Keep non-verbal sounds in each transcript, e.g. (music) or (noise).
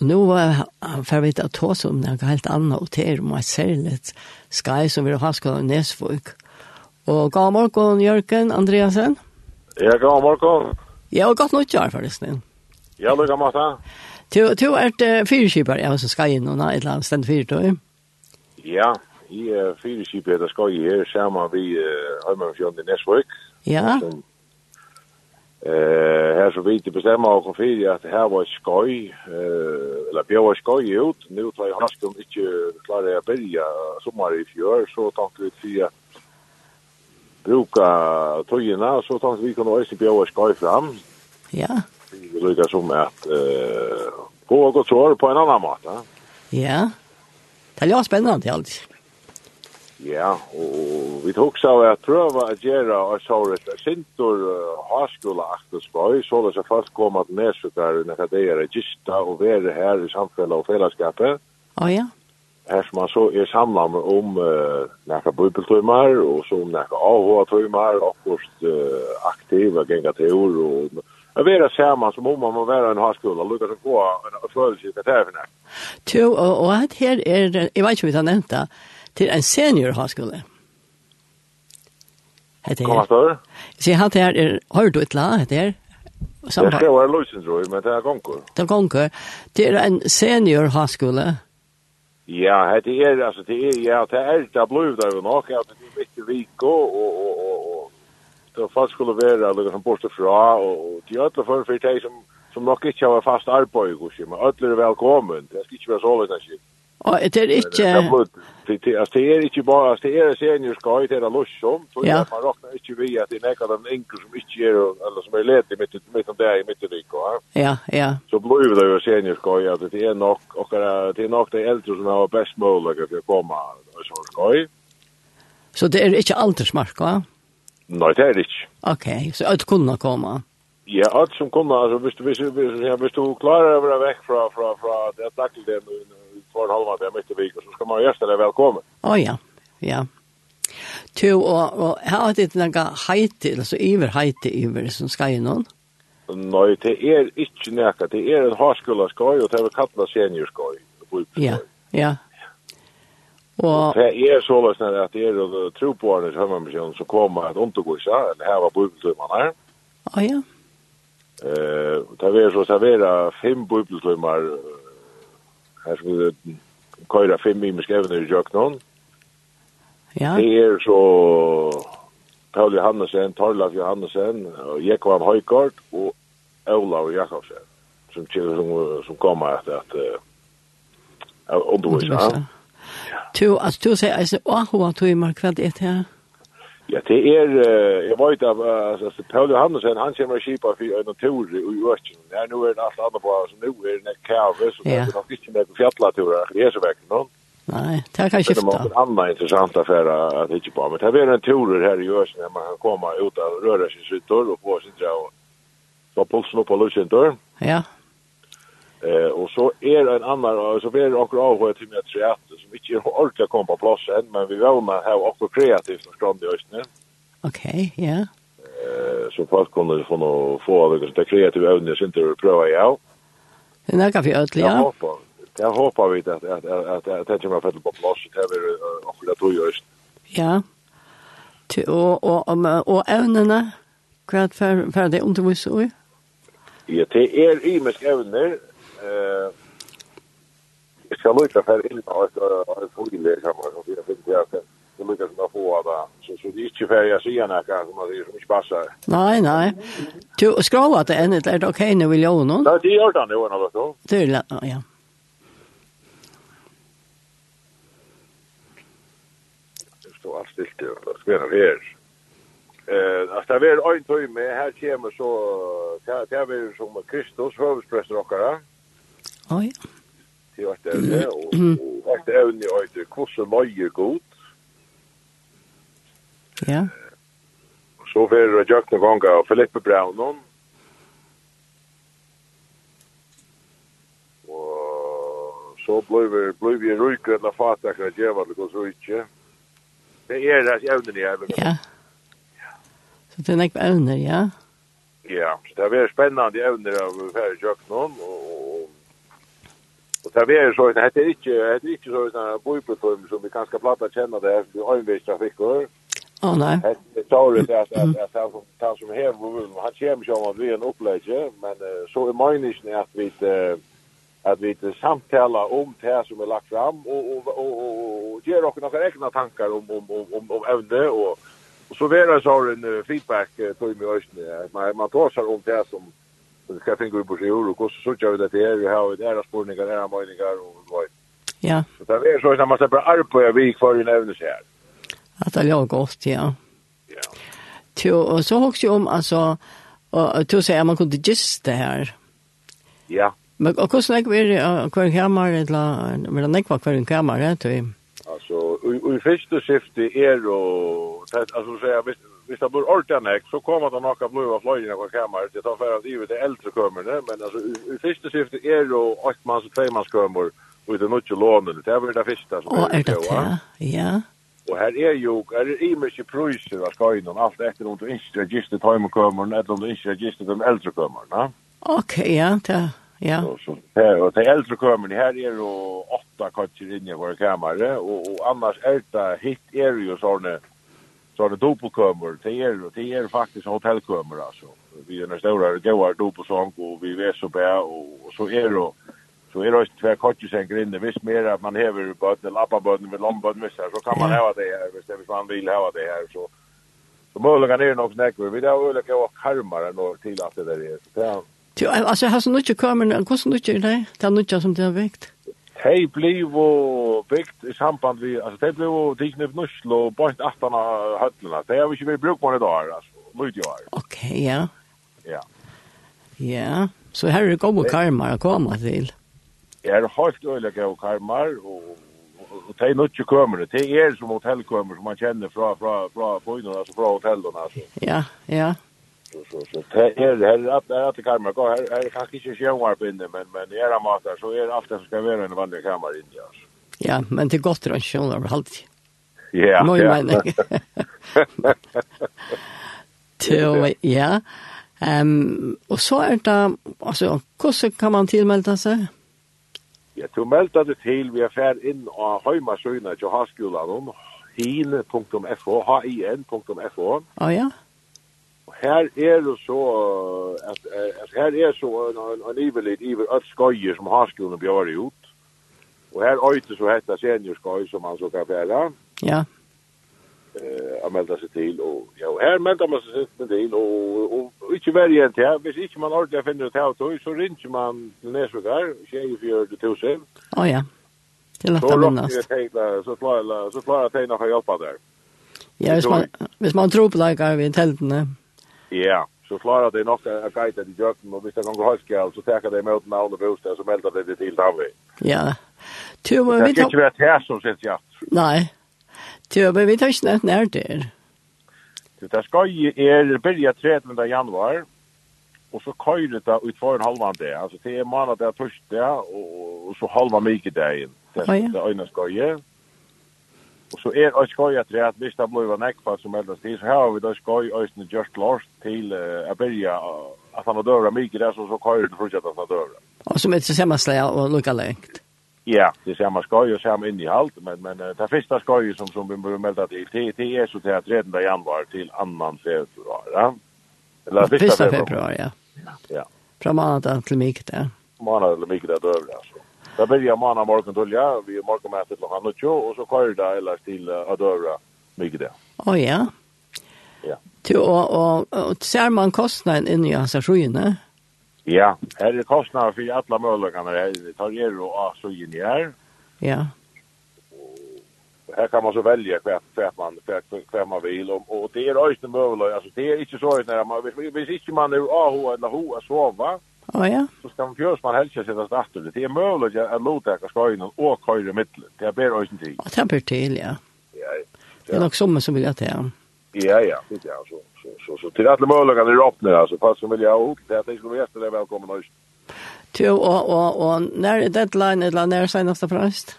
Nu var för vi att ta som något helt annat och till mig särskilt Sky som vi har skolan i Näsvik. Och god morgon Jörgen Andreasen. Ja, god morgon. Ja, och gott nytt år förresten. Ja, lukka mata. Du, du är ett fyrkipare, ja, som ska in och ett eller annat ständ fyrt, Ja, i fyrkipare, det ska ju här samman vid Hörmanfjön i Näsvik. Ja. Ja. Eh här så vitt bestämma och konfiri att här var skoj eh eller bjöd var skoj ut nu tar jag hasken inte klara att börja sommar i fjör så tänkte vi fia bruka tojina så tänkte vi kunde också bjöd var skoj fram. Ja. Vi lukar som att eh gå och gå på en annan mat. Ja. Det är ju spännande alltid. Ja, og vi tok så at prøva at gjøre og så rett sintor harskola akter spøy, så det så fast kom at nedsukar når det er gista og være her i samfunnet og fellesskapet. Å ja. Her som man så er samla med om uh, nekka bibeltøymar og så om nekka avhåtøymar og først uh, aktiva genga til ord og Jeg vil være sammen som om man må være en harskola, lukka som gå en følelse i katerfina. Jo, og, og her er, jeg vet ikke om vi har nevnt det, til en seniorhøyskole. Hette her. Hva er det? Så han her er, har du et la, hette her? Sambar. Det skal være løsning, tror jeg, men det er gonger. Det er gonger. Det er en senior seniorhøyskole. Ja, det er, altså, det er, ja, det er det blod der jo nok, ja, det er midt i Viko, og, og, og, og, det fast skulle være, eller som borste fra, og, og de ødler for, for de som, som nok ikke har fast arbeid, men ødler er velkommen, det skal ikke være så løsensrøy. Og det er ikke... Det er det er ikke bare, det er seniorskøy, det er lussom, så ja. man råkner ikke vi at det er nekka den enkel som ikke er, eller som er ledig mitt, mitt om det i mitt i Ja, ja. ja. Så blir det jo seniorskøy, at det er nok, og det er nok de eldre som har best mulighet til å komme i sånn skøy. Så det er ikke aldersmark, va? Nei, det er det ikke. Ok, så alt kunne komme? Ja, alt som kunne, altså, hvis du, hvis du, hvis du, hvis du klarer å være vekk fra, fra, fra, det er daglig det, var halva där mitt i vik och så skal man gästa där välkommen. Oh ja. Ja. Tu og och har det några heite, altså iver heite iver, som skal ju noen? Nei, det er ikke näka. Det er en harskola skoj och det är kallat seniorskoj. Ja. Ja. Og det er så løs at det er tro på Arne Sjømmermisjonen som kommer et undergåsa, eller her var bibeltøyman her. Å ja. Eh, det er så servera fem bibeltøymar her skulle køyra fem i skevner i Jøknån. Ja. Det er så Paul Johannesen, Torlaf Johannesen, og Jekvam Høykort og Olav Jakobsen som som, som kommer etter at uh, undervisa. Ja. Tu, alltså du säger alltså, åh, hur har du i markvärt ett her? Ja, det er, uh, jeg vet av, uh, altså, Paul Johansen, han kommer kjipa for en tur i Økken. Ja, nå er det alt annet på, så nå er det kave, så det er nok ikke noen fjallatur, det er så vekk, no? Nei, det kan skifta. Det er noe annet interessant affære at ikke på, men det er en tur her i Økken, der man kan komme ut och röra sin sytter og få sin på og få pulsen opp på lusen dörr. Ja. Eh och så är en annan så blir det också av till med trätt som inte har orkat komma på plats än men vi vill med ha också kreativt som strand i östen. Okej, ja. Eh så fast kunde få nå få av det kreativa så inte att pröva ja. Det är kanske ödligt. Ja. Jag hoppas vi att att att att det kommer på plats det här vi också det då just. Ja. Och och och och övningarna kvart för för det undervisning. Ja, det är imisk evner, eh Jag ska lucka för in och och fåglar kan man och det finns jag kan det lucka som få av så så det är inte för jag ser när kan man det är inte passa. Nej nej. Du ska ha det än det är okej nu vill jag någon. Nej det gör det nu när då. Det är ja. Det står allt stilt det ska vara här. Eh, alltså det är en timme här kommer så det är väl som Kristus hövdspräst rockar. Mm. Oi. Det er det evne, og at det evne er det hvordan løye god. Ja. Så fyrir jeg jøkken ganga av Filippe Braunon. Og så blei vi rujker enn fata kan djeva det går så ikke. Det er det evne i evne. Ja. Så det er nekva evne, ja? Ja, så det er veldig spennende evne av fyrir jøkken og Och där vi är så att det är inte det är inte så att boyplatform som vi kanske platta känner det är vi övervis trafikkör. Åh oh, nej. Det tar det at att att han som här han kommer hem om att vi en upplägge men så är meningen att vi att vi samtalar om det som är lagt fram och och och och ger också några egna tankar om om om om om ämne och så vidare så har en feedback till mig ösn man man tar sig om det som det ska finna på sig och så så tjau det är ju har det är spårningar är möjningar och vad. Ja. Så det är så när man släpper arp på vi för i nävne så här. Att det är gott, ja. Ja. Till och så också om alltså och då säger man kunde just det här. Ja. Men och kost lägger vi kvar kammare eller men det kvar kvar kammare då. Alltså i första syfte är och alltså så jag visst hvis det blir ordentlig nek, så kommer det nok av blod av fløyene på kammeret. Det tar for at ivet er eldre kømmerne, men altså, i første skiftet er jo 8-manns og 2-manns kømmer, og det er nok ikke lånene. Det er vel det første som er det, ja. Ja. Og her er jo, her er imenske prøyser av skøynen, alt etter om du ikke register tøymekommeren, etter om du ikke register de eldre kømmerne. Ok, ja, det Ja. Så, så här och til äldre kommer här är ju åtta katter inne i vår kammere, och og annars är det hit är ju såna så har det doppelkömmer Det er och er faktiskt hotellkömmer alltså. Vi är den stora goa doppelsång och vi vet så bra, och, och så är det så är det också två kortjusänkar inne. Visst mer att man häver bötten, lappar bötten med lombötten visst så kan man häva det här visst det, visst man vill häva det här så så möjligen är det nog snäckor. Vi har olika goa karmar än och till att det där är. Så, ja. altså, har så mycket kömmer, kostar mycket, nej? Det Det er mycket som det har väckt. Hej blev och byggt i samband vi altså det bliv och det knep nussl och bort attarna höllarna. Det har vi ikke vært bruk på i dag, altså. Lyd jo her. Ok, ja. Ja. Ja, så her er det gode karmar å komme til. Jeg er haft öliga och karmar og og det är nutje kommer det. er som hotellkömer som man kjenner fra fra fra på altså fra hotellen altså Ja, ja så så så här här upp där att kameran går här här kan inte sjönvar på inne men men är det matar så är det som ska vara en vanlig kamera in där. Ja, men det gott runt sjönvar halt. Ja. Moi men. Till ja. Ehm och så är det alltså hur kan man tillmelda sig? Ja, du melder det til vi er fær inn av heimasøyna til haskolan om hin.fo, hin.fo. Å ja her er det så att at her er så en en, en ivelit ivel att skojer som har skolan bjöd ut. Og her øyte så hetta seniorskoj som man så kan fälla. Ja. Eh att melda seg til og ja, her melda man sig till og, og, og inte värja inte til, Hvis inte man ordentlig finner ett auto så ringer man till Näsvikar, 24000. Å ja. Det låter minnas. Så klarar så klarar tegna för hjälpa där. Ja, hvis man, hvis man tror på det, kan vi i teltene. Ja, så klarar det nog att guida de jøkken, och hvis det kan gå høyskjall, så teker det med navn og bostad, så melder det det til Davi. Ja. Tu, men vi tar... Det kan ikke være som sitt ja. Nei. Tu, men vi tar ikke nett nær til. Det ska ju är börja 13. januar, och så kör det ut för en halvan dag. Alltså det är månad där torsdag, och og så halva mycket dagen. Det er øyne skøyet. Og så er og skoj at det hvis det blir nekva som eldast i, så her har vi da skoj og skoj just lost til uh, å byrja at han har døra mye der, så, så køyrer det fortsatt at han har døra. Og som er til samme slag og lukka lengt. Ja, det er samme skoj og samme inn i halt, men, men uh, det første skoj som, som vi blir melda til, det, det er så til 13. januar til annan februar, ja. Eller 1. februar, ja. Ja. Fra mandag til mye der. Mandag til mye der døra, altså. Det börjar manna morgon tulja, vi morgon med till klockan 9 och så kör det eller till Adora mycket det. Å, ja. Ja. Du og, og, og ser man kostnaden inni i hans sjöne? Ja, här är kostnader för alla möjligheterna här. Vi tar er och sjöne här. Ja. Här kan man så välja kvärt kvärt man kvärt man vill om och det är östemöjligheter. Alltså det är inte så att när man hvis, hvis inte man är AH eller HO sova. Oh, ja. Så skal man fjøres man helst sitte startet. Det er mulig at lovdekker skal inn og køyre middelen. Det er bedre øyne tid. Og det er bedre til, ja. Ja, ja. Det er nok sommer som vil jeg til, ja. Ja, ja. Så, så, så, så til alle mulighetene er åpne, altså. Fast som vil jeg også. Det er at jeg skal gjeste det velkommen øyne. Jo, og, og, og når er deadline, eller når er senest og fremst?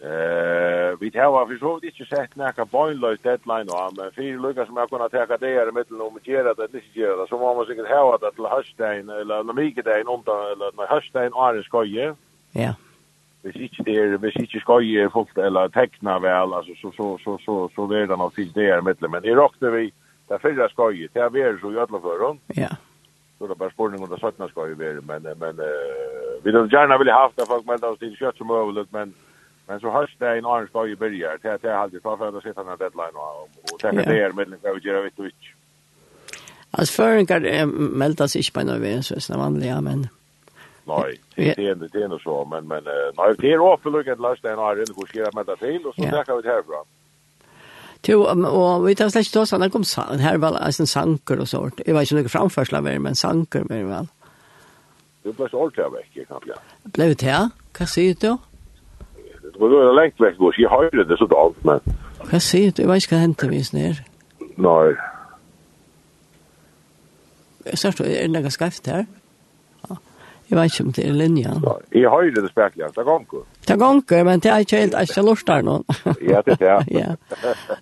Eh, vi tar vi så vidt ikke sett nekka bøgnløys deadline og men fire lukkar som jeg kunne teka det er i middelen om gjerra det, ikke gjerra det, så må man sikkert hava det til høstdein, eller når mikedein, eller når høstdein er skoje. Ja. Hvis ikke det er, hvis ikke skoje er fullt, eller tekna vel, altså, så, så, så, så, så, det er det nok til det er i middelen, men i råkne vi, det er fyrre skoje, det er vi er så i alle. Ja. Så det er bare spørning om det 17 skoje vi er, men, men, uh, vi vil gjerne vilja haft det, folk melder oss til kjøtt som øvelig, men, men, Men så hörs det en annan dag i börjar. Det är alltid för att sätta en deadline och, och tänka det är mellan vad vi gör vet du inte. Alltså föringar melder sig inte på något vis, så är det vanliga, men... Nej, det är inte det är så, men, men nej, det är ofta lyckat löst en annan rund, hur ska jag melda till, och så tackar vi det härifrån. Jo, og vi tar slett til oss, han kom her var en sanker og sånt. Jeg var ikke noe framførsel av men sanker mer vel. Du ble så ordentlig av vekk, jeg kan bli. Ble vi til, Hva sier du? Og det var lengt vekk, og jeg høyre det så dalt, men... Hva sier du? Jeg vet ikke hva hentet vi snir. Nei. Jeg ser du, er det noe skreft her? Jeg vet ikke om det er linja. Jeg høyre det spekler, det er gonger. Det er gonger, men det er ikke helt, jeg ikke lort der nå. Ja, det er det. (laughs) ja.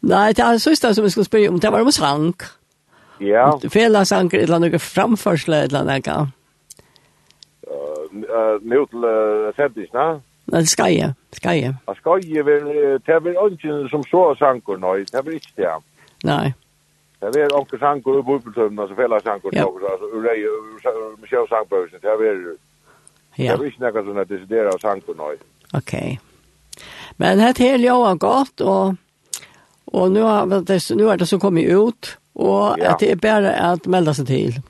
Nei, det er sista som jeg skulle spørre om, det var om sang. Ja. Fela Felasanker, et eller annet framførsel, et eller annet. Nå til sendisene. Ja. Nei, skal skaje. Ja, skaje, det er vel ikke som så sanker nå, det er vel ikke det. Nei. Det er vel onker sanker og bubeltøvn, altså fella sanker, ja. altså urei, Michelle sjø sankbøvsen, det er vel... Ja. Det er ikke noe sånn at desidera av sanker nå. Ok. Men det er jo godt, og, og nå, er det, nå er det så kommet ut, og ja. det er bare at melde seg til.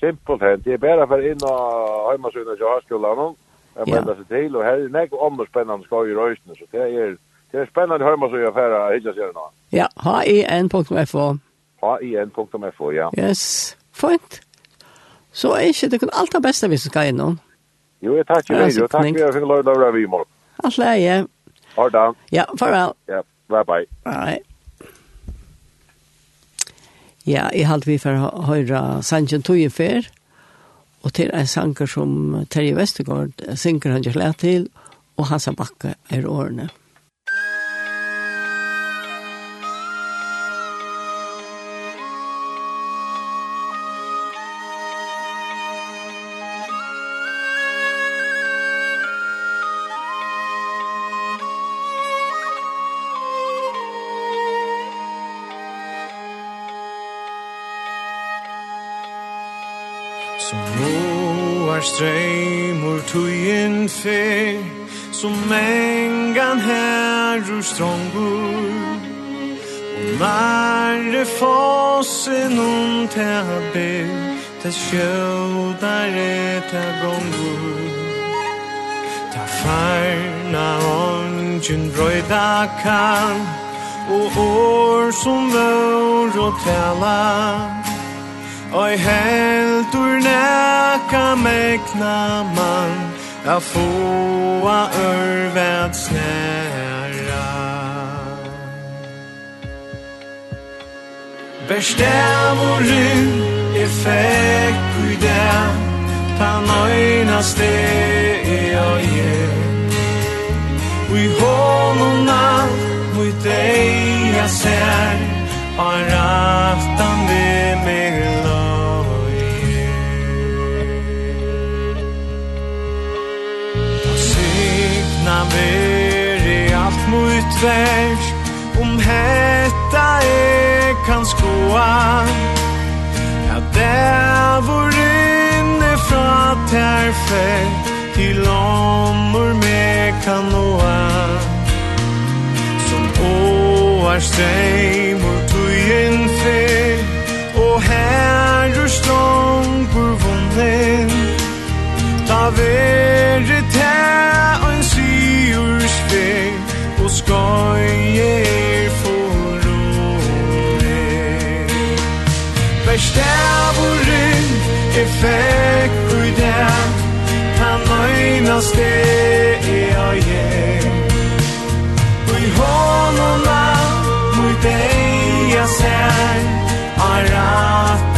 Simpelt, det er bare for inn og hjemme sønne til høyskolen, og Jag men det är till och här är näck om det spännande ska ju rösten så det är det är spännande hur man så gör för hittas gör nå. Ja, hen.fo. hen.fo ja. Yes. Fint. Så är det det allt det bästa vi ska in Jo, jag tackar dig och tack för att jag fick lov att vara vid imorgon. Allt läge. Hörda. Ja, farväl. Ja, bye bye. Bye. Ja, jeg halte vi for å høre Sanjen Tøyefer. Og til en sanger som Terje Vestergaard synger han ikke til, og Hansa Bakke er årene. Som nu er streimur tuin fer Som engan herrur strongur. Og nærre fossen om ta ber Ta sjøldare ta gongur. Ta farna ongen brøyda kan Og år som vår og tala. Oi heldur neka mekna man A foa örvet snära Bestäv och rym är fäck i dem Ta nöjna steg är jag ge Ui honomna mot dig jag ser Har rattan vid mig veri alt mot vers Om hetta er kan skoa. Ja, der vor inne fra terfer Til omur me kan noa. Som åar streimur tuyen fer Og herrur stångur vor Trøst er og jeg Ui hånden av Mui deia sær Arat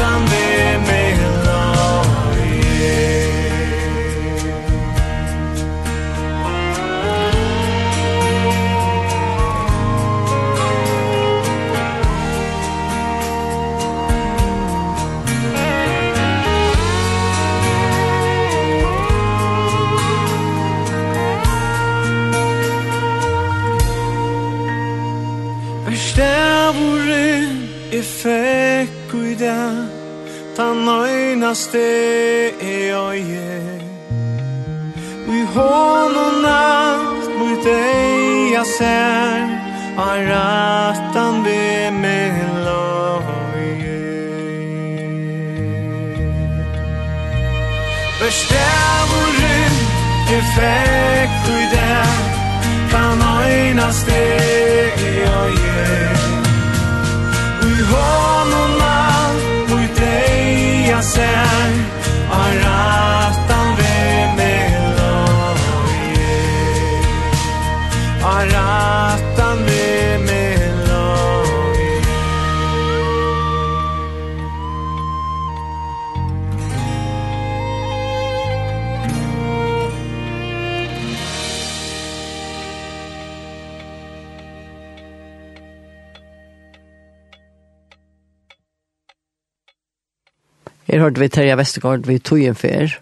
sen aratan be min loje Bestävorin effekt i den kan oina steg i oje Ui honom all, ui deia sen hørte vi Terje Vestergaard vi tog en fer.